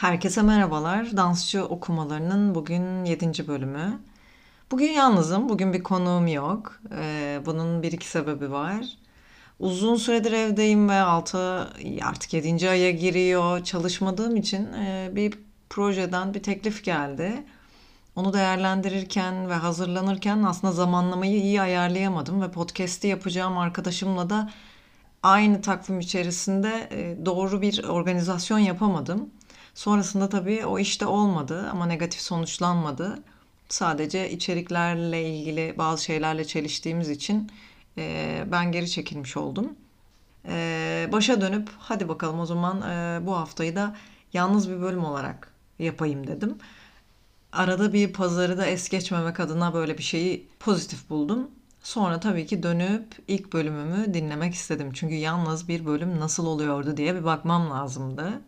Herkese merhabalar. Dansçı okumalarının bugün 7. bölümü. Bugün yalnızım. Bugün bir konuğum yok. Ee, bunun bir iki sebebi var. Uzun süredir evdeyim ve 6 artık 7. aya giriyor. Çalışmadığım için e, bir projeden bir teklif geldi. Onu değerlendirirken ve hazırlanırken aslında zamanlamayı iyi ayarlayamadım ve podcast'i yapacağım arkadaşımla da aynı takvim içerisinde e, doğru bir organizasyon yapamadım. Sonrasında tabii o işte olmadı ama negatif sonuçlanmadı. Sadece içeriklerle ilgili bazı şeylerle çeliştiğimiz için e, ben geri çekilmiş oldum. E, başa dönüp hadi bakalım o zaman e, bu haftayı da yalnız bir bölüm olarak yapayım dedim. Arada bir pazarı da es geçmemek adına böyle bir şeyi pozitif buldum. Sonra tabii ki dönüp ilk bölümümü dinlemek istedim. Çünkü yalnız bir bölüm nasıl oluyordu diye bir bakmam lazımdı.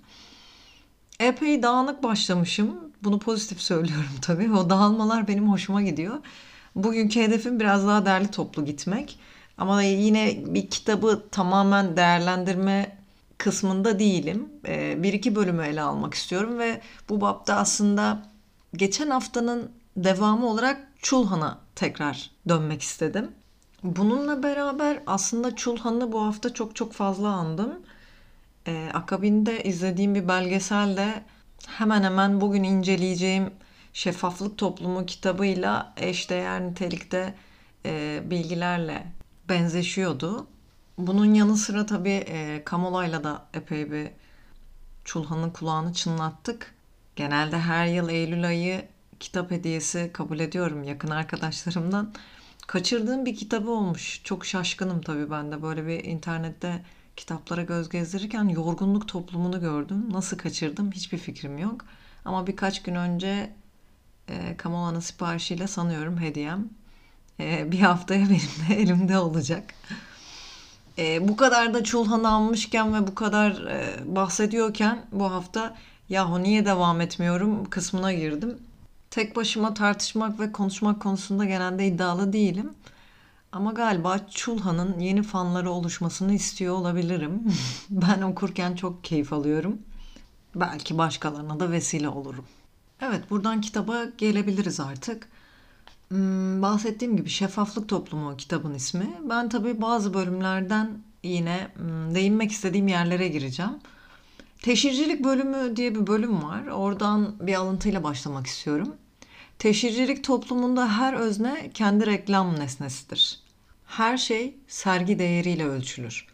Epey dağınık başlamışım. Bunu pozitif söylüyorum tabii. O dağılmalar benim hoşuma gidiyor. Bugünkü hedefim biraz daha derli toplu gitmek. Ama yine bir kitabı tamamen değerlendirme kısmında değilim. Ee, bir iki bölümü ele almak istiyorum ve bu bapta aslında geçen haftanın devamı olarak Çulhan'a tekrar dönmek istedim. Bununla beraber aslında Çulhan'ı bu hafta çok çok fazla andım. Ee, akabinde izlediğim bir belgeselde hemen hemen bugün inceleyeceğim Şeffaflık Toplumu kitabıyla eşdeğer nitelikte e, bilgilerle benzeşiyordu. Bunun yanı sıra tabii e, Kamola'yla da epey bir Çulhan'ın kulağını çınlattık. Genelde her yıl Eylül ayı kitap hediyesi kabul ediyorum yakın arkadaşlarımdan. Kaçırdığım bir kitabı olmuş. Çok şaşkınım tabii ben de. Böyle bir internette kitaplara göz gezdirirken yorgunluk toplumunu gördüm. Nasıl kaçırdım hiçbir fikrim yok. Ama birkaç gün önce e, Kamola'nın siparişiyle sanıyorum hediyem e, bir haftaya benim de elimde olacak. E, bu kadar da Çulhan'ı almışken ve bu kadar e, bahsediyorken bu hafta yahu niye devam etmiyorum kısmına girdim. Tek başıma tartışmak ve konuşmak konusunda genelde iddialı değilim. Ama galiba Çulhan'ın yeni fanları oluşmasını istiyor olabilirim. ben okurken çok keyif alıyorum. Belki başkalarına da vesile olurum. Evet buradan kitaba gelebiliriz artık. Hmm, bahsettiğim gibi Şeffaflık Toplumu kitabın ismi. Ben tabii bazı bölümlerden yine hmm, değinmek istediğim yerlere gireceğim. Teşhircilik bölümü diye bir bölüm var. Oradan bir alıntıyla başlamak istiyorum. Teşhircilik toplumunda her özne kendi reklam nesnesidir. Her şey sergi değeriyle ölçülür.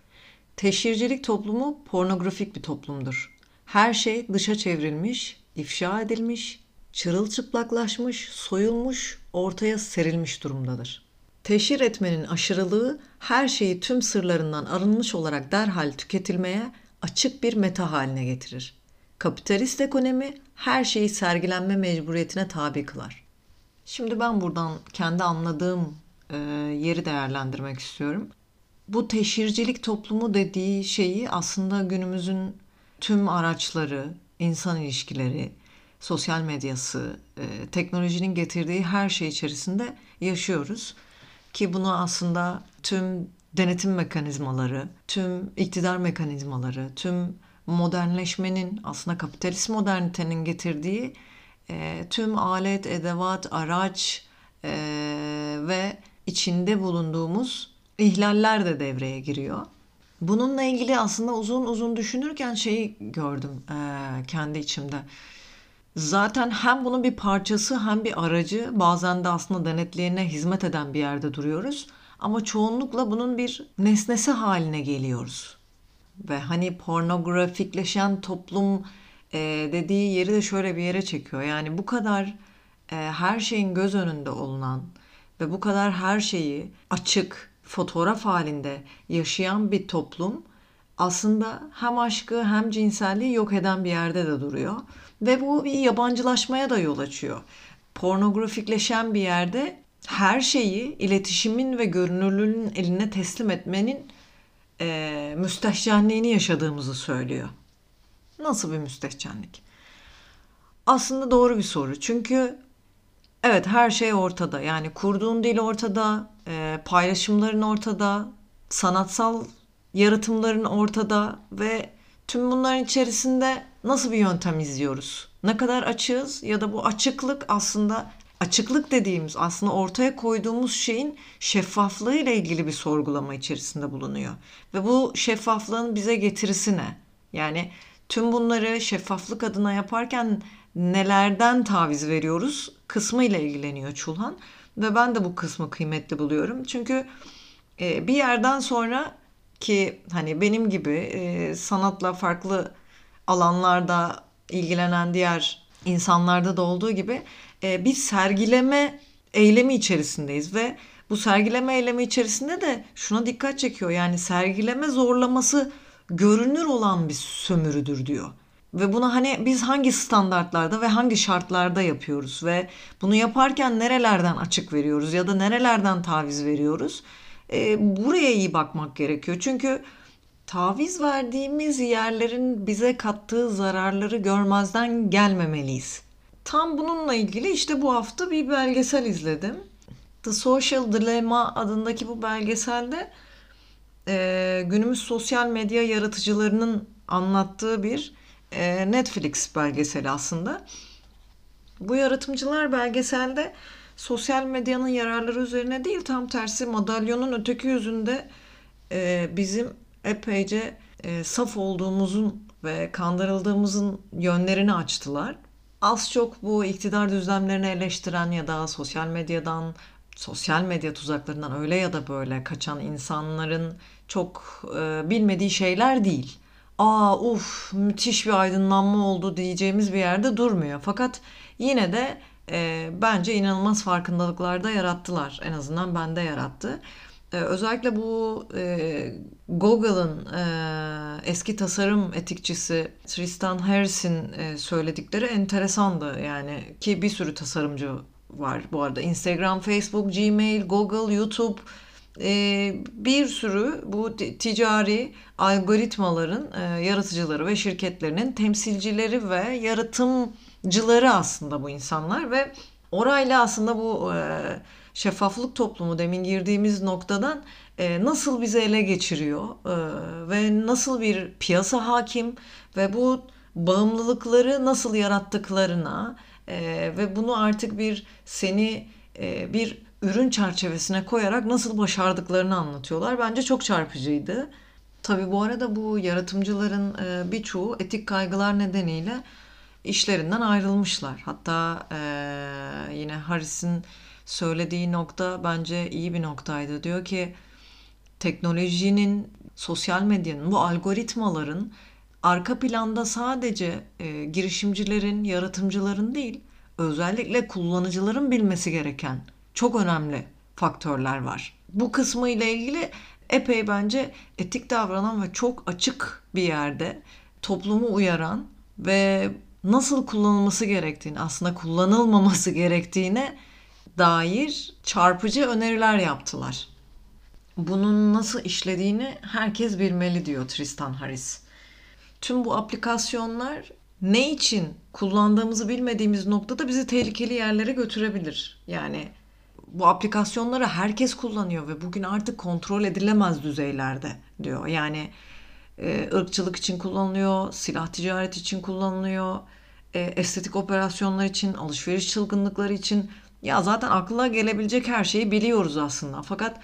Teşhircilik toplumu pornografik bir toplumdur. Her şey dışa çevrilmiş, ifşa edilmiş, çırılçıplaklaşmış, soyulmuş, ortaya serilmiş durumdadır. Teşhir etmenin aşırılığı her şeyi tüm sırlarından arınmış olarak derhal tüketilmeye açık bir meta haline getirir. Kapitalist ekonomi her şeyi sergilenme mecburiyetine tabi kılar. Şimdi ben buradan kendi anladığım e, yeri değerlendirmek istiyorum. Bu teşhircilik toplumu dediği şeyi aslında günümüzün tüm araçları, insan ilişkileri, sosyal medyası, e, teknolojinin getirdiği her şey içerisinde yaşıyoruz. Ki bunu aslında tüm denetim mekanizmaları, tüm iktidar mekanizmaları, tüm modernleşmenin aslında kapitalist modernitenin getirdiği e, tüm alet, edevat, araç e, ve içinde bulunduğumuz ihlaller de devreye giriyor. Bununla ilgili aslında uzun uzun düşünürken şeyi gördüm e, kendi içimde. Zaten hem bunun bir parçası hem bir aracı bazen de aslında denetleyene hizmet eden bir yerde duruyoruz. Ama çoğunlukla bunun bir nesnesi haline geliyoruz. Ve hani pornografikleşen toplum e, dediği yeri de şöyle bir yere çekiyor. Yani bu kadar e, her şeyin göz önünde olunan ve bu kadar her şeyi açık fotoğraf halinde yaşayan bir toplum aslında hem aşkı hem cinselliği yok eden bir yerde de duruyor. Ve bu bir yabancılaşmaya da yol açıyor. Pornografikleşen bir yerde her şeyi iletişimin ve görünürlüğün eline teslim etmenin e, müstehcenliğini yaşadığımızı söylüyor. Nasıl bir müstehcenlik? Aslında doğru bir soru. Çünkü evet her şey ortada. Yani kurduğun dil ortada, e, paylaşımların ortada, sanatsal yaratımların ortada ve tüm bunların içerisinde nasıl bir yöntem izliyoruz? Ne kadar açığız ya da bu açıklık aslında açıklık dediğimiz aslında ortaya koyduğumuz şeyin şeffaflığı ile ilgili bir sorgulama içerisinde bulunuyor. Ve bu şeffaflığın bize getirisi ne? Yani tüm bunları şeffaflık adına yaparken nelerden taviz veriyoruz kısmı ile ilgileniyor Çulhan. Ve ben de bu kısmı kıymetli buluyorum. Çünkü e, bir yerden sonra ki hani benim gibi e, sanatla farklı alanlarda ilgilenen diğer insanlarda da olduğu gibi e, bir sergileme eylemi içerisindeyiz ve bu sergileme eylemi içerisinde de şuna dikkat çekiyor. Yani sergileme zorlaması görünür olan bir sömürüdür diyor. Ve bunu hani biz hangi standartlarda ve hangi şartlarda yapıyoruz ve bunu yaparken nerelerden açık veriyoruz ya da nerelerden taviz veriyoruz? E, buraya iyi bakmak gerekiyor. Çünkü taviz verdiğimiz yerlerin bize kattığı zararları görmezden gelmemeliyiz. Tam bununla ilgili işte bu hafta bir belgesel izledim. The Social Dilemma adındaki bu belgeselde e, günümüz sosyal medya yaratıcılarının anlattığı bir e, Netflix belgeseli aslında. Bu yaratımcılar belgeselde sosyal medyanın yararları üzerine değil tam tersi madalyonun öteki yüzünde e, bizim epeyce e, saf olduğumuzun ve kandırıldığımızın yönlerini açtılar. Az çok bu iktidar düzlemlerini eleştiren ya da sosyal medyadan, sosyal medya tuzaklarından öyle ya da böyle kaçan insanların çok e, bilmediği şeyler değil. Aa uf müthiş bir aydınlanma oldu diyeceğimiz bir yerde durmuyor. Fakat yine de e, bence inanılmaz farkındalıklar da yarattılar. En azından bende yarattı. E, özellikle bu e, Google'ın e, eski tasarım etikçisi Tristan Harris'in e, söyledikleri enteresandı. Yani ki bir sürü tasarımcı var bu arada. Instagram, Facebook, Gmail, Google, YouTube e, bir sürü bu ticari algoritmaların e, yaratıcıları ve şirketlerinin temsilcileri ve yaratımcıları aslında bu insanlar ve orayla aslında bu e, şeffaflık toplumu demin girdiğimiz noktadan e, nasıl bizi ele geçiriyor e, ve nasıl bir piyasa hakim ve bu bağımlılıkları nasıl yarattıklarına e, ve bunu artık bir seni e, bir ürün çerçevesine koyarak nasıl başardıklarını anlatıyorlar. Bence çok çarpıcıydı. Tabi bu arada bu yaratımcıların e, birçoğu etik kaygılar nedeniyle işlerinden ayrılmışlar. Hatta e, yine Harris'in söylediği nokta bence iyi bir noktaydı. Diyor ki teknolojinin, sosyal medyanın, bu algoritmaların arka planda sadece e, girişimcilerin, yaratımcıların değil, özellikle kullanıcıların bilmesi gereken çok önemli faktörler var. Bu kısmı ile ilgili epey bence etik davranan ve çok açık bir yerde toplumu uyaran ve nasıl kullanılması gerektiğini, aslında kullanılmaması gerektiğine dair çarpıcı öneriler yaptılar. Bunun nasıl işlediğini herkes bilmeli diyor Tristan Harris. Tüm bu aplikasyonlar ne için kullandığımızı bilmediğimiz noktada bizi tehlikeli yerlere götürebilir. Yani bu aplikasyonları herkes kullanıyor ve bugün artık kontrol edilemez düzeylerde diyor. Yani e, ırkçılık için kullanılıyor, silah ticareti için kullanılıyor, e, estetik operasyonlar için, alışveriş çılgınlıkları için. Ya zaten akla gelebilecek her şeyi biliyoruz aslında. Fakat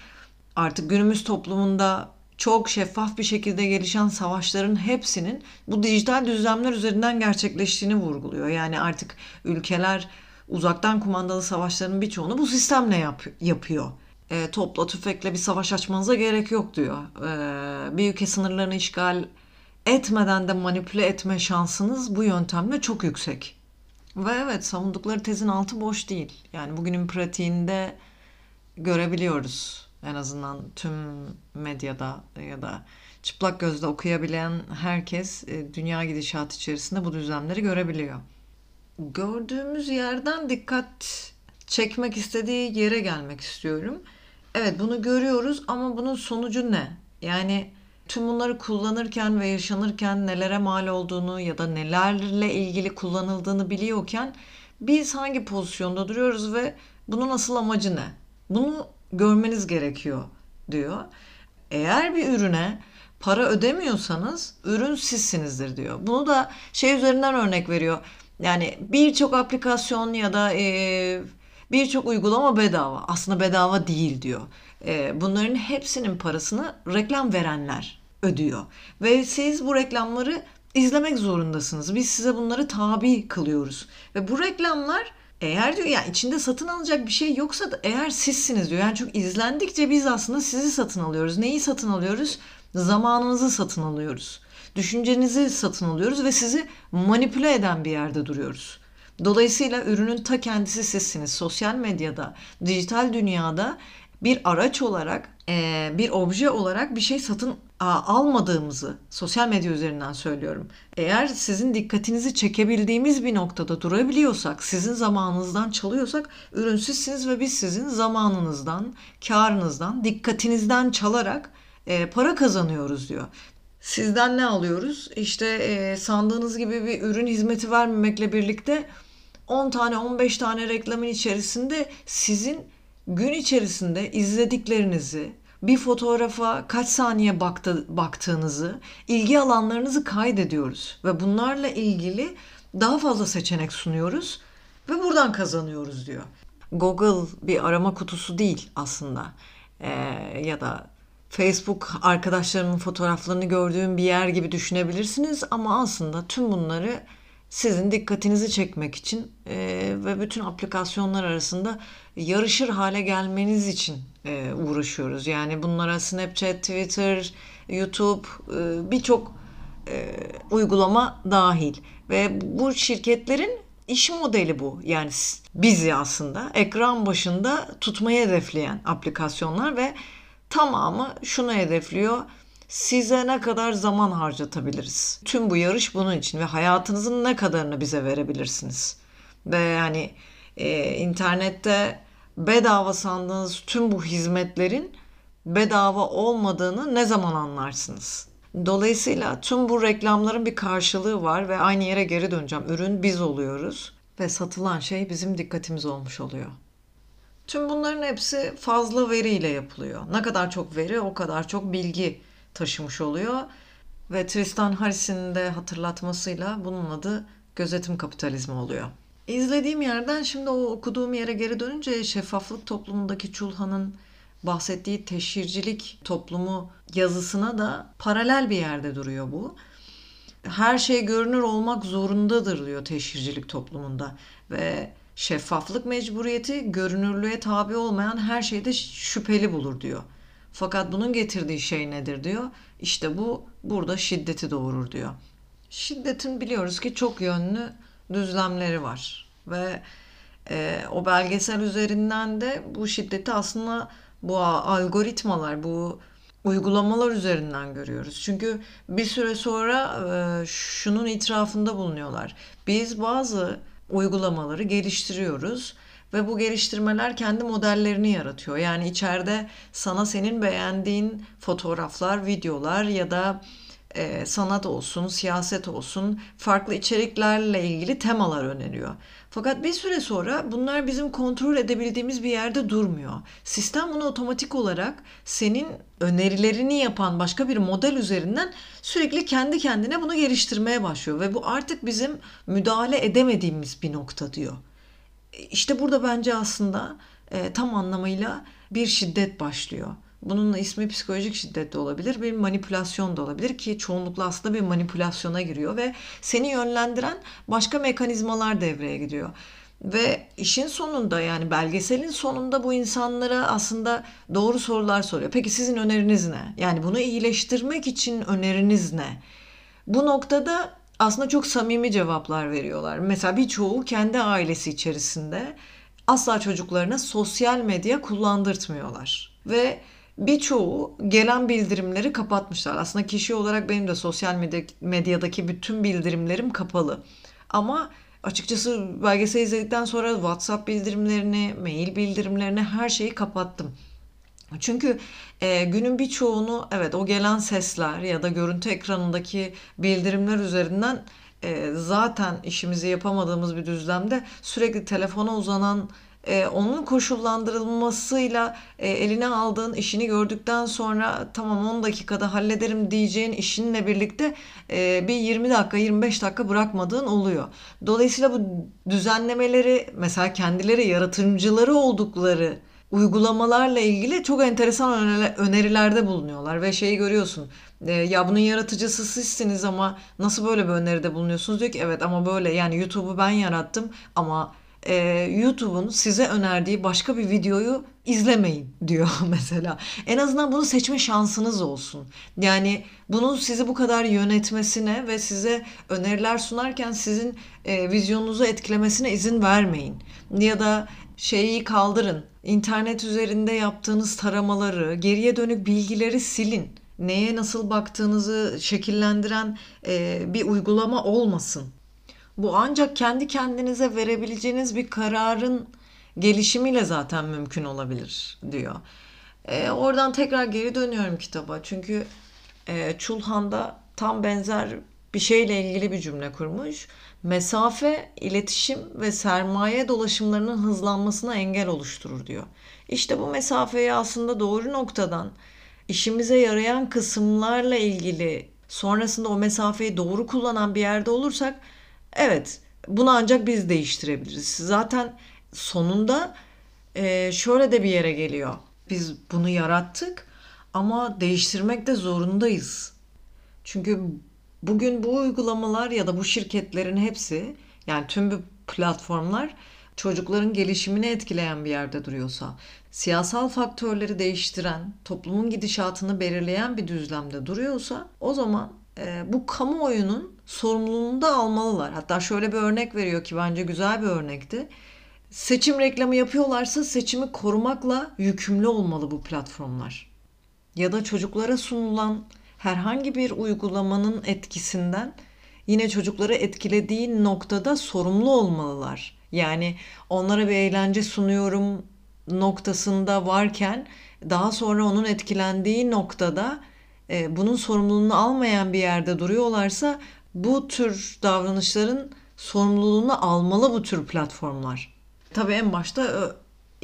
artık günümüz toplumunda çok şeffaf bir şekilde gelişen savaşların hepsinin bu dijital düzlemler üzerinden gerçekleştiğini vurguluyor. Yani artık ülkeler uzaktan kumandalı savaşların birçoğunu bu sistemle yap, yapıyor. E, topla tüfekle bir savaş açmanıza gerek yok diyor. E, bir ülke sınırlarını işgal etmeden de manipüle etme şansınız bu yöntemle çok yüksek. Ve evet savundukları tezin altı boş değil. Yani bugünün pratiğinde görebiliyoruz. En azından tüm medyada ya da çıplak gözle okuyabilen herkes e, dünya gidişatı içerisinde bu düzlemleri görebiliyor gördüğümüz yerden dikkat çekmek istediği yere gelmek istiyorum. Evet bunu görüyoruz ama bunun sonucu ne? Yani tüm bunları kullanırken ve yaşanırken nelere mal olduğunu ya da nelerle ilgili kullanıldığını biliyorken biz hangi pozisyonda duruyoruz ve bunun asıl amacı ne? Bunu görmeniz gerekiyor diyor. Eğer bir ürüne para ödemiyorsanız ürün sizsinizdir diyor. Bunu da şey üzerinden örnek veriyor. Yani birçok aplikasyon ya da e, birçok uygulama bedava. Aslında bedava değil diyor. E, bunların hepsinin parasını reklam verenler ödüyor. Ve siz bu reklamları izlemek zorundasınız. Biz size bunları tabi kılıyoruz. Ve bu reklamlar eğer diyor yani içinde satın alacak bir şey yoksa da eğer sizsiniz diyor. Yani çünkü izlendikçe biz aslında sizi satın alıyoruz. Neyi satın alıyoruz? Zamanınızı satın alıyoruz. Düşüncenizi satın alıyoruz ve sizi manipüle eden bir yerde duruyoruz. Dolayısıyla ürünün ta kendisi sizsiniz. Sosyal medyada, dijital dünyada bir araç olarak, bir obje olarak bir şey satın almadığımızı sosyal medya üzerinden söylüyorum. Eğer sizin dikkatinizi çekebildiğimiz bir noktada durabiliyorsak, sizin zamanınızdan çalıyorsak ürün sizsiniz ve biz sizin zamanınızdan, karınızdan, dikkatinizden çalarak e, para kazanıyoruz diyor. Sizden ne alıyoruz? İşte e, sandığınız gibi bir ürün hizmeti vermemekle birlikte 10 tane 15 tane reklamın içerisinde sizin gün içerisinde izlediklerinizi, bir fotoğrafa kaç saniye baktı, baktığınızı, ilgi alanlarınızı kaydediyoruz ve bunlarla ilgili daha fazla seçenek sunuyoruz ve buradan kazanıyoruz diyor. Google bir arama kutusu değil aslında ee, ya da Facebook arkadaşlarımın fotoğraflarını gördüğüm bir yer gibi düşünebilirsiniz ama aslında tüm bunları sizin dikkatinizi çekmek için e, ve bütün aplikasyonlar arasında yarışır hale gelmeniz için e, uğraşıyoruz. Yani bunlara Snapchat, Twitter, YouTube e, birçok e, uygulama dahil ve bu şirketlerin iş modeli bu. Yani bizi aslında ekran başında tutmayı hedefleyen aplikasyonlar ve tamamı şunu hedefliyor size ne kadar zaman harcatabiliriz? Tüm bu yarış bunun için ve hayatınızın ne kadarını bize verebilirsiniz? Ve yani e, internette bedava sandığınız tüm bu hizmetlerin bedava olmadığını ne zaman anlarsınız? Dolayısıyla tüm bu reklamların bir karşılığı var ve aynı yere geri döneceğim. Ürün biz oluyoruz ve satılan şey bizim dikkatimiz olmuş oluyor. Tüm bunların hepsi fazla veriyle yapılıyor. Ne kadar çok veri o kadar çok bilgi taşımış oluyor. Ve Tristan Harris'in de hatırlatmasıyla bunun adı gözetim kapitalizmi oluyor. İzlediğim yerden şimdi o okuduğum yere geri dönünce şeffaflık toplumundaki Çulhan'ın bahsettiği teşhircilik toplumu yazısına da paralel bir yerde duruyor bu. Her şey görünür olmak zorundadır diyor teşhircilik toplumunda ve şeffaflık mecburiyeti görünürlüğe tabi olmayan her şeyde şüpheli bulur diyor. Fakat bunun getirdiği şey nedir diyor. İşte bu burada şiddeti doğurur diyor. Şiddetin biliyoruz ki çok yönlü düzlemleri var ve e, o belgesel üzerinden de bu şiddeti aslında bu algoritmalar, bu uygulamalar üzerinden görüyoruz. Çünkü bir süre sonra e, şunun itirafında bulunuyorlar. Biz bazı uygulamaları geliştiriyoruz ve bu geliştirmeler kendi modellerini yaratıyor. Yani içeride sana senin beğendiğin fotoğraflar, videolar ya da e, sanat olsun, siyaset olsun farklı içeriklerle ilgili temalar öneriyor. Fakat bir süre sonra bunlar bizim kontrol edebildiğimiz bir yerde durmuyor. Sistem bunu otomatik olarak senin önerilerini yapan başka bir model üzerinden sürekli kendi kendine bunu geliştirmeye başlıyor ve bu artık bizim müdahale edemediğimiz bir nokta diyor. İşte burada bence aslında e, tam anlamıyla bir şiddet başlıyor. Bunun ismi psikolojik şiddet de olabilir, bir manipülasyon da olabilir ki çoğunlukla aslında bir manipülasyona giriyor ve seni yönlendiren başka mekanizmalar devreye gidiyor. Ve işin sonunda yani belgeselin sonunda bu insanlara aslında doğru sorular soruyor. Peki sizin öneriniz ne? Yani bunu iyileştirmek için öneriniz ne? Bu noktada aslında çok samimi cevaplar veriyorlar. Mesela birçoğu kendi ailesi içerisinde asla çocuklarına sosyal medya kullandırtmıyorlar. Ve birçoğu gelen bildirimleri kapatmışlar. Aslında kişi olarak benim de sosyal medyadaki bütün bildirimlerim kapalı. Ama açıkçası belgesel izledikten sonra WhatsApp bildirimlerini, mail bildirimlerini her şeyi kapattım. Çünkü e, günün birçoğunu evet o gelen sesler ya da görüntü ekranındaki bildirimler üzerinden e, zaten işimizi yapamadığımız bir düzlemde sürekli telefona uzanan e, onun koşullandırılmasıyla e, eline aldığın işini gördükten sonra tamam 10 dakikada hallederim diyeceğin işinle birlikte e, bir 20 dakika 25 dakika bırakmadığın oluyor. Dolayısıyla bu düzenlemeleri mesela kendileri yaratıcıları oldukları uygulamalarla ilgili çok enteresan önerilerde bulunuyorlar ve şeyi görüyorsun. E, ya bunun yaratıcısı sizsiniz ama nasıl böyle bir öneride bulunuyorsunuz? Diyor ki evet ama böyle yani YouTube'u ben yarattım ama e, YouTube'un size önerdiği başka bir videoyu izlemeyin diyor mesela. En azından bunu seçme şansınız olsun. Yani bunu sizi bu kadar yönetmesine ve size öneriler sunarken sizin e, vizyonunuzu etkilemesine izin vermeyin. Ya da şeyi kaldırın. İnternet üzerinde yaptığınız taramaları, geriye dönük bilgileri silin. Neye nasıl baktığınızı şekillendiren e, bir uygulama olmasın. Bu ancak kendi kendinize verebileceğiniz bir kararın gelişimiyle zaten mümkün olabilir diyor. E, oradan tekrar geri dönüyorum kitaba. Çünkü e, Çulhan'da tam benzer bir şeyle ilgili bir cümle kurmuş. Mesafe, iletişim ve sermaye dolaşımlarının hızlanmasına engel oluşturur diyor. İşte bu mesafeyi aslında doğru noktadan işimize yarayan kısımlarla ilgili sonrasında o mesafeyi doğru kullanan bir yerde olursak Evet, bunu ancak biz değiştirebiliriz. Zaten sonunda e, şöyle de bir yere geliyor. Biz bunu yarattık ama değiştirmek de zorundayız. Çünkü bugün bu uygulamalar ya da bu şirketlerin hepsi yani tüm bu platformlar çocukların gelişimini etkileyen bir yerde duruyorsa, siyasal faktörleri değiştiren, toplumun gidişatını belirleyen bir düzlemde duruyorsa o zaman e, bu kamuoyunun sorumluluğunu da almalılar. Hatta şöyle bir örnek veriyor ki bence güzel bir örnekti. Seçim reklamı yapıyorlarsa seçimi korumakla yükümlü olmalı bu platformlar. Ya da çocuklara sunulan herhangi bir uygulamanın etkisinden yine çocukları etkilediği noktada sorumlu olmalılar. Yani onlara bir eğlence sunuyorum noktasında varken daha sonra onun etkilendiği noktada e, bunun sorumluluğunu almayan bir yerde duruyorlarsa bu tür davranışların sorumluluğunu almalı bu tür platformlar. Tabii en başta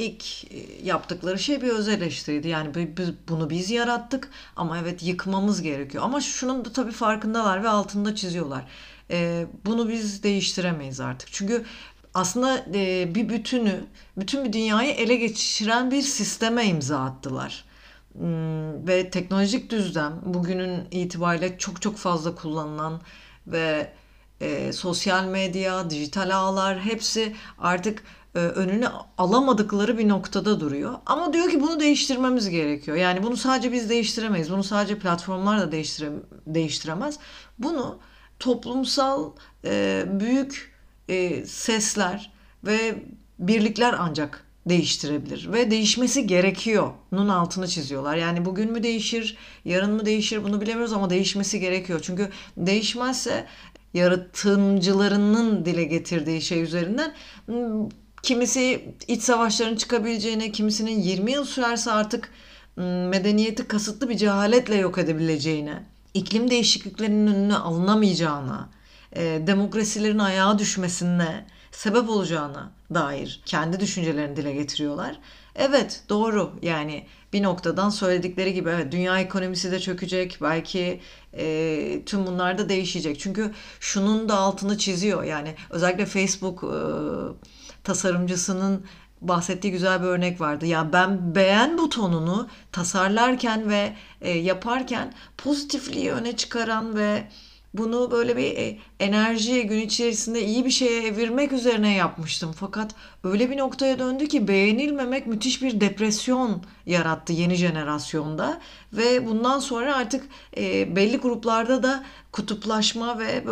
ilk e, yaptıkları şey bir öz eleştiriydi. Yani biz, bunu biz yarattık ama evet yıkmamız gerekiyor. Ama şunun da tabii farkındalar ve altında çiziyorlar. Ee, bunu biz değiştiremeyiz artık. Çünkü aslında e, bir bütünü, bütün bir dünyayı ele geçiren bir sisteme imza attılar. Hmm, ve teknolojik düzlem bugünün itibariyle çok çok fazla kullanılan ve e, sosyal medya, dijital ağlar hepsi artık e, önünü alamadıkları bir noktada duruyor. Ama diyor ki bunu değiştirmemiz gerekiyor. Yani bunu sadece biz değiştiremeyiz. Bunu sadece platformlar da değiştire, değiştiremez. Bunu toplumsal e, büyük e, sesler ve birlikler ancak değiştirebilir ve değişmesi gerekiyor. Nun altını çiziyorlar. Yani bugün mü değişir, yarın mı değişir bunu bilemiyoruz ama değişmesi gerekiyor. Çünkü değişmezse yaratımcılarının dile getirdiği şey üzerinden kimisi iç savaşların çıkabileceğini, kimisinin 20 yıl sürerse artık medeniyeti kasıtlı bir cehaletle yok edebileceğini, iklim değişikliklerinin önüne alınamayacağına, demokrasilerin ayağa düşmesine, sebep olacağına dair kendi düşüncelerini dile getiriyorlar. Evet doğru yani bir noktadan söyledikleri gibi evet, dünya ekonomisi de çökecek belki e, tüm bunlar da değişecek. Çünkü şunun da altını çiziyor yani özellikle Facebook e, tasarımcısının bahsettiği güzel bir örnek vardı. Ya ben beğen butonunu tasarlarken ve e, yaparken pozitifliği öne çıkaran ve bunu böyle bir e, enerji gün içerisinde iyi bir şeye evirmek üzerine yapmıştım. Fakat öyle bir noktaya döndü ki beğenilmemek müthiş bir depresyon yarattı yeni jenerasyonda. Ve bundan sonra artık e, belli gruplarda da kutuplaşma ve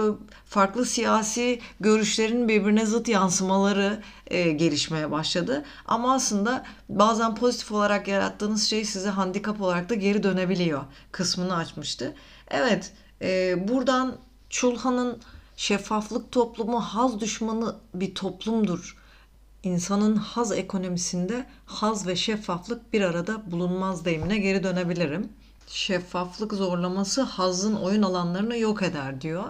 farklı siyasi görüşlerin birbirine zıt yansımaları e, gelişmeye başladı. Ama aslında bazen pozitif olarak yarattığınız şey size handikap olarak da geri dönebiliyor kısmını açmıştı. Evet e, buradan Çulhan'ın şeffaflık toplumu haz düşmanı bir toplumdur. İnsanın haz ekonomisinde haz ve şeffaflık bir arada bulunmaz deyimine geri dönebilirim. Şeffaflık zorlaması hazın oyun alanlarını yok eder diyor.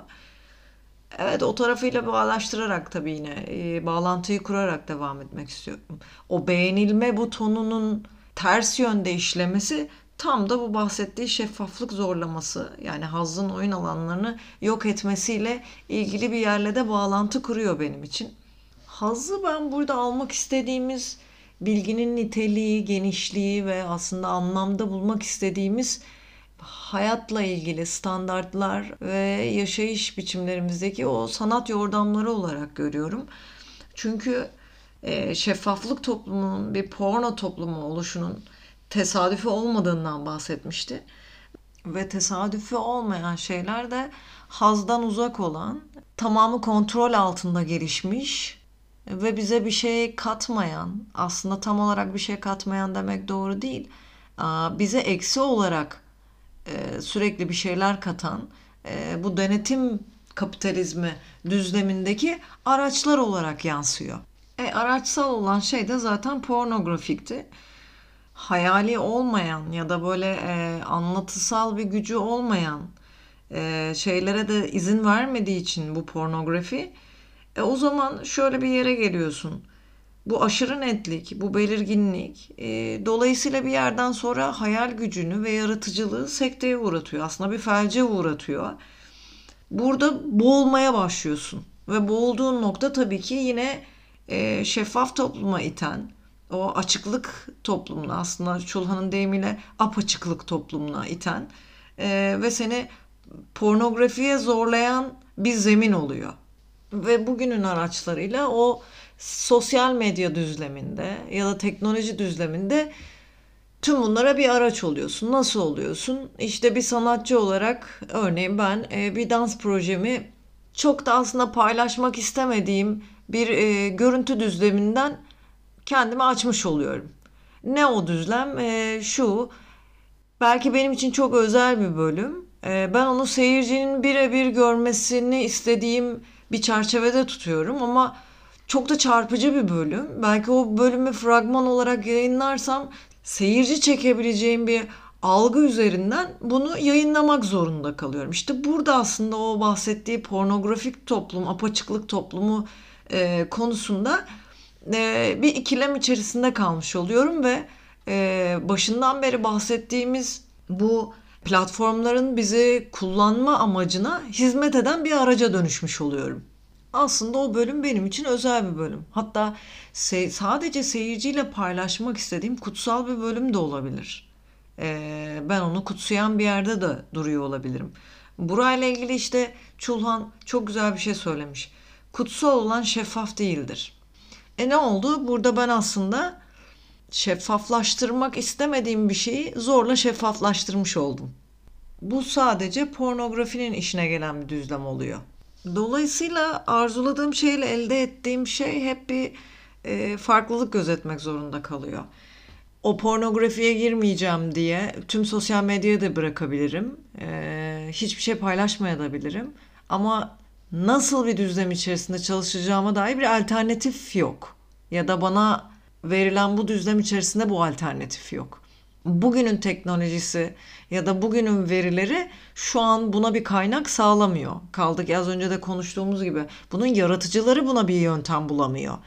Evet o tarafıyla bağlaştırarak tabii yine e, bağlantıyı kurarak devam etmek istiyorum. O beğenilme butonunun ters yönde işlemesi tam da bu bahsettiği şeffaflık zorlaması yani hazın oyun alanlarını yok etmesiyle ilgili bir yerle de bağlantı kuruyor benim için. Hazzı ben burada almak istediğimiz bilginin niteliği, genişliği ve aslında anlamda bulmak istediğimiz hayatla ilgili standartlar ve yaşayış biçimlerimizdeki o sanat yordamları olarak görüyorum. Çünkü şeffaflık toplumunun bir porno toplumu oluşunun tesadüfi olmadığından bahsetmişti. Ve tesadüfi olmayan şeyler de hazdan uzak olan, tamamı kontrol altında gelişmiş ve bize bir şey katmayan, aslında tam olarak bir şey katmayan demek doğru değil. Bize eksi olarak sürekli bir şeyler katan bu denetim kapitalizmi düzlemindeki araçlar olarak yansıyor. E, araçsal olan şey de zaten pornografikti. Hayali olmayan ya da böyle e, anlatısal bir gücü olmayan e, şeylere de izin vermediği için bu pornografi e, o zaman şöyle bir yere geliyorsun. Bu aşırı netlik, bu belirginlik e, dolayısıyla bir yerden sonra hayal gücünü ve yaratıcılığı sekteye uğratıyor. Aslında bir felce uğratıyor. Burada boğulmaya başlıyorsun. Ve boğulduğun nokta tabii ki yine e, şeffaf topluma iten, o açıklık toplumuna aslında Çulhan'ın deyimiyle apaçıklık toplumuna iten e, ve seni pornografiye zorlayan bir zemin oluyor. Ve bugünün araçlarıyla o sosyal medya düzleminde ya da teknoloji düzleminde tüm bunlara bir araç oluyorsun. Nasıl oluyorsun? İşte bir sanatçı olarak örneğin ben e, bir dans projemi çok da aslında paylaşmak istemediğim bir e, görüntü düzleminden kendimi açmış oluyorum. Ne o düzlem? E, şu belki benim için çok özel bir bölüm. E, ben onu seyircinin birebir görmesini istediğim bir çerçevede tutuyorum ama çok da çarpıcı bir bölüm. Belki o bölümü fragman olarak yayınlarsam seyirci çekebileceğim bir algı üzerinden bunu yayınlamak zorunda kalıyorum. İşte burada aslında o bahsettiği pornografik toplum, apaçıklık toplumu e, konusunda e, bir ikilem içerisinde kalmış oluyorum ve e, başından beri bahsettiğimiz bu platformların bizi kullanma amacına hizmet eden bir araca dönüşmüş oluyorum aslında o bölüm benim için özel bir bölüm. Hatta se- sadece seyirciyle paylaşmak istediğim kutsal bir bölüm de olabilir. Ee, ben onu kutsayan bir yerde de duruyor olabilirim. Burayla ilgili işte Çulhan çok güzel bir şey söylemiş. Kutsal olan şeffaf değildir. E ne oldu? Burada ben aslında şeffaflaştırmak istemediğim bir şeyi zorla şeffaflaştırmış oldum. Bu sadece pornografinin işine gelen bir düzlem oluyor. Dolayısıyla arzuladığım şeyle elde ettiğim şey hep bir e, farklılık gözetmek zorunda kalıyor. O pornografiye girmeyeceğim diye tüm sosyal medyayı da bırakabilirim. E, hiçbir şey paylaşmayabilirim. Ama nasıl bir düzlem içerisinde çalışacağıma dair bir alternatif yok. Ya da bana verilen bu düzlem içerisinde bu alternatif yok bugünün teknolojisi ya da bugünün verileri şu an buna bir kaynak sağlamıyor. Kaldık az önce de konuştuğumuz gibi bunun yaratıcıları buna bir yöntem bulamıyor.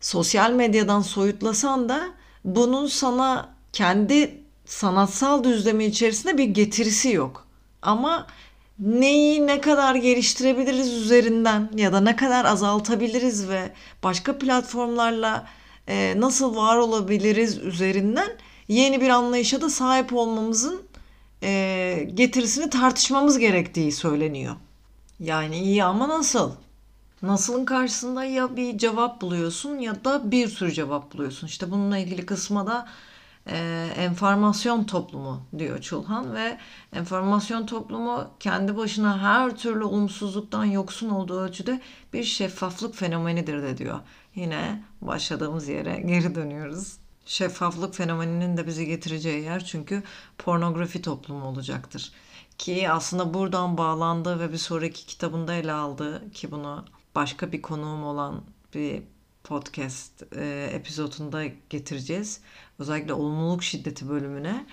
Sosyal medyadan soyutlasan da bunun sana kendi sanatsal düzlemi içerisinde bir getirisi yok. Ama neyi ne kadar geliştirebiliriz üzerinden ya da ne kadar azaltabiliriz ve başka platformlarla e, nasıl var olabiliriz üzerinden yeni bir anlayışa da sahip olmamızın e, getirisini tartışmamız gerektiği söyleniyor. Yani iyi ama nasıl? Nasılın karşısında ya bir cevap buluyorsun ya da bir sürü cevap buluyorsun. İşte bununla ilgili kısma da e, enformasyon toplumu diyor Çulhan ve enformasyon toplumu kendi başına her türlü olumsuzluktan yoksun olduğu ölçüde bir şeffaflık fenomenidir de diyor. Yine başladığımız yere geri dönüyoruz şeffaflık fenomeninin de bizi getireceği yer çünkü pornografi toplumu olacaktır. Ki aslında buradan bağlandı ve bir sonraki kitabında ele aldı ki bunu başka bir konuğum olan bir podcast e, epizodunda getireceğiz. Özellikle olumluluk şiddeti bölümüne.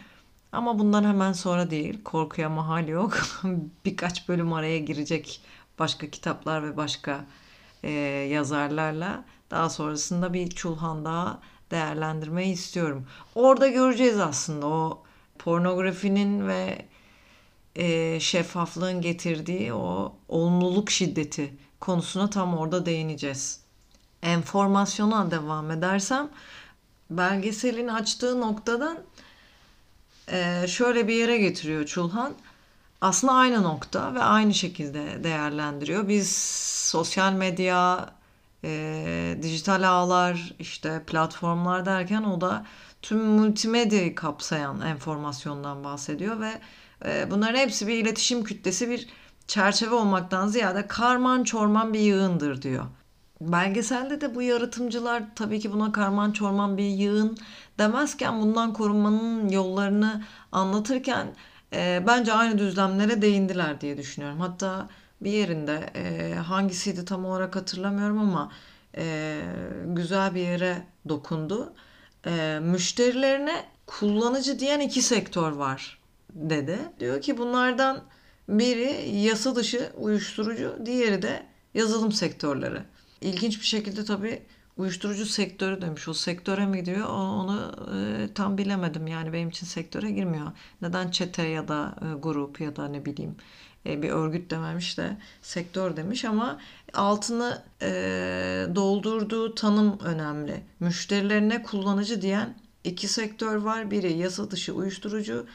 Ama bundan hemen sonra değil. Korkuya mahal yok. Birkaç bölüm araya girecek başka kitaplar ve başka e, yazarlarla daha sonrasında bir çulhan daha değerlendirmeyi istiyorum. Orada göreceğiz aslında o pornografinin ve e, şeffaflığın getirdiği o olumluluk şiddeti konusuna tam orada değineceğiz. Enformasyona devam edersem belgeselin açtığı noktadan e, şöyle bir yere getiriyor Çulhan. Aslında aynı nokta ve aynı şekilde değerlendiriyor. Biz sosyal medya, e, dijital ağlar, işte platformlar derken o da tüm multimedyayı kapsayan enformasyondan bahsediyor ve e, bunların hepsi bir iletişim kütlesi, bir çerçeve olmaktan ziyade karman çorman bir yığındır diyor. Belgeselde de bu yaratımcılar tabii ki buna karman çorman bir yığın demezken bundan korunmanın yollarını anlatırken e, bence aynı düzlemlere değindiler diye düşünüyorum. Hatta bir yerinde e, hangisiydi tam olarak hatırlamıyorum ama e, güzel bir yere dokundu. E, müşterilerine kullanıcı diyen iki sektör var dedi. Diyor ki bunlardan biri yasa dışı uyuşturucu, diğeri de yazılım sektörleri. İlginç bir şekilde tabii uyuşturucu sektörü demiş. O sektöre mi gidiyor? Onu e, tam bilemedim. Yani benim için sektöre girmiyor. Neden çete ya da e, grup ya da ne bileyim e, bir örgüt dememiş de sektör demiş ama altını e, doldurduğu tanım önemli. Müşterilerine kullanıcı diyen iki sektör var. Biri yasa dışı uyuşturucu,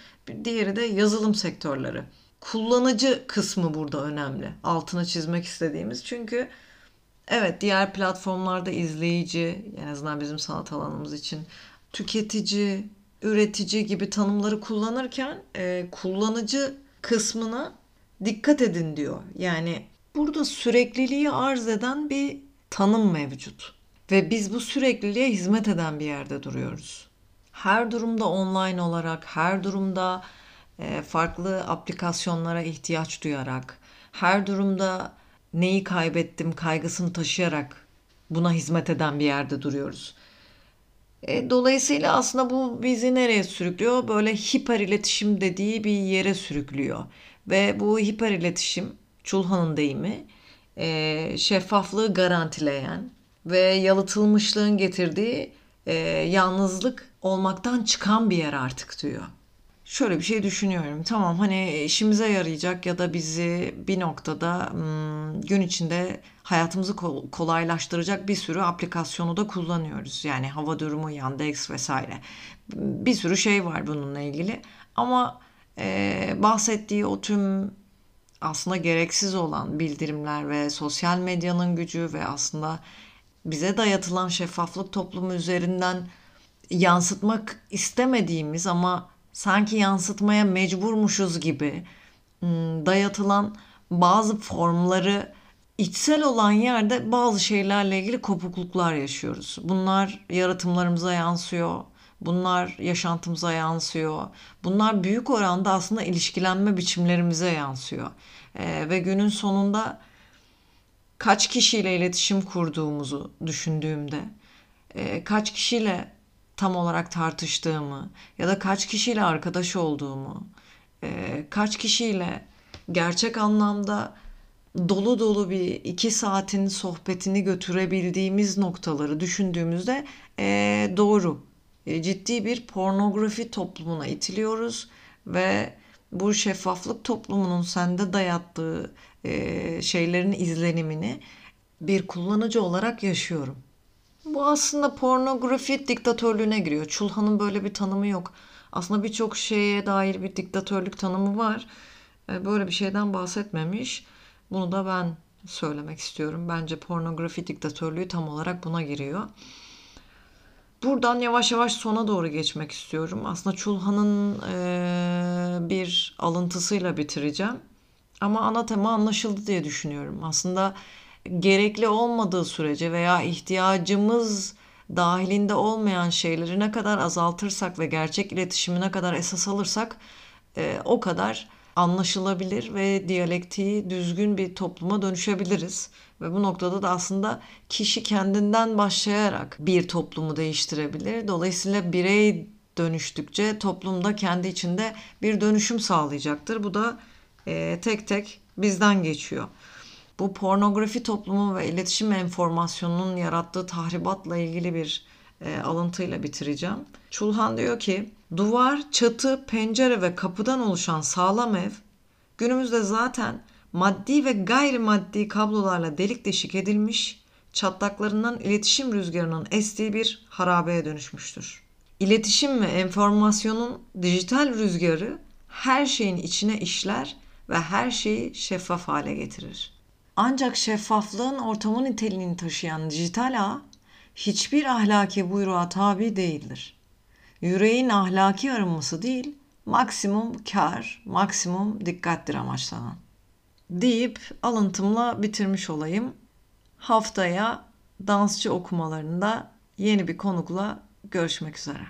diğeri de yazılım sektörleri. Kullanıcı kısmı burada önemli. Altını çizmek istediğimiz. Çünkü evet diğer platformlarda izleyici, en azından bizim sanat alanımız için tüketici, üretici gibi tanımları kullanırken e, kullanıcı kısmına dikkat edin diyor. Yani burada sürekliliği arz eden bir tanım mevcut. Ve biz bu sürekliliğe hizmet eden bir yerde duruyoruz. Her durumda online olarak, her durumda e, farklı aplikasyonlara ihtiyaç duyarak, her durumda neyi kaybettim kaygısını taşıyarak buna hizmet eden bir yerde duruyoruz. E, dolayısıyla aslında bu bizi nereye sürüklüyor? Böyle hiper iletişim dediği bir yere sürüklüyor. Ve bu hiper iletişim, Çulhan'ın deyimi, e, şeffaflığı garantileyen ve yalıtılmışlığın getirdiği e, yalnızlık olmaktan çıkan bir yer artık diyor. Şöyle bir şey düşünüyorum. Tamam hani işimize yarayacak ya da bizi bir noktada gün içinde hayatımızı kolaylaştıracak bir sürü aplikasyonu da kullanıyoruz. Yani hava durumu, Yandex vesaire. Bir sürü şey var bununla ilgili. Ama e, bahsettiği o tüm aslında gereksiz olan bildirimler ve sosyal medyanın gücü ve aslında bize dayatılan şeffaflık toplumu üzerinden yansıtmak istemediğimiz ama sanki yansıtmaya mecburmuşuz gibi hmm, dayatılan bazı formları içsel olan yerde bazı şeylerle ilgili kopukluklar yaşıyoruz. Bunlar yaratımlarımıza yansıyor. Bunlar yaşantımıza yansıyor. Bunlar büyük oranda aslında ilişkilenme biçimlerimize yansıyor. Ee, ve günün sonunda kaç kişiyle iletişim kurduğumuzu düşündüğümde, e, kaç kişiyle tam olarak tartıştığımı ya da kaç kişiyle arkadaş olduğumu, e, kaç kişiyle gerçek anlamda dolu dolu bir iki saatin sohbetini götürebildiğimiz noktaları düşündüğümüzde e, doğru e, ciddi bir pornografi toplumuna itiliyoruz ve bu şeffaflık toplumunun sende dayattığı şeylerin izlenimini bir kullanıcı olarak yaşıyorum. Bu aslında pornografi diktatörlüğüne giriyor. Çulhan'ın böyle bir tanımı yok. Aslında birçok şeye dair bir diktatörlük tanımı var. E, böyle bir şeyden bahsetmemiş. Bunu da ben söylemek istiyorum. Bence pornografi diktatörlüğü tam olarak buna giriyor. Buradan yavaş yavaş sona doğru geçmek istiyorum. Aslında Çulhan'ın e, bir alıntısıyla bitireceğim. Ama ana tema anlaşıldı diye düşünüyorum. Aslında gerekli olmadığı sürece veya ihtiyacımız dahilinde olmayan şeyleri ne kadar azaltırsak ve gerçek iletişimi ne kadar esas alırsak e, o kadar anlaşılabilir ve diyalektiği düzgün bir topluma dönüşebiliriz. Ve bu noktada da aslında kişi kendinden başlayarak bir toplumu değiştirebilir. Dolayısıyla birey dönüştükçe toplumda kendi içinde bir dönüşüm sağlayacaktır. Bu da e, tek tek bizden geçiyor. Bu pornografi toplumu ve iletişim enformasyonunun yarattığı tahribatla ilgili bir e, alıntıyla bitireceğim. Çulhan diyor ki duvar, çatı, pencere ve kapıdan oluşan sağlam ev günümüzde zaten maddi ve gayrimaddi kablolarla delik deşik edilmiş, çatlaklarından iletişim rüzgarının estiği bir harabeye dönüşmüştür. İletişim ve enformasyonun dijital rüzgarı her şeyin içine işler ve her şeyi şeffaf hale getirir. Ancak şeffaflığın ortamı niteliğini taşıyan dijital ağ hiçbir ahlaki buyruğa tabi değildir. Yüreğin ahlaki arınması değil, maksimum kar, maksimum dikkattir amaçlanan. Deyip alıntımla bitirmiş olayım. Haftaya dansçı okumalarında yeni bir konukla görüşmek üzere.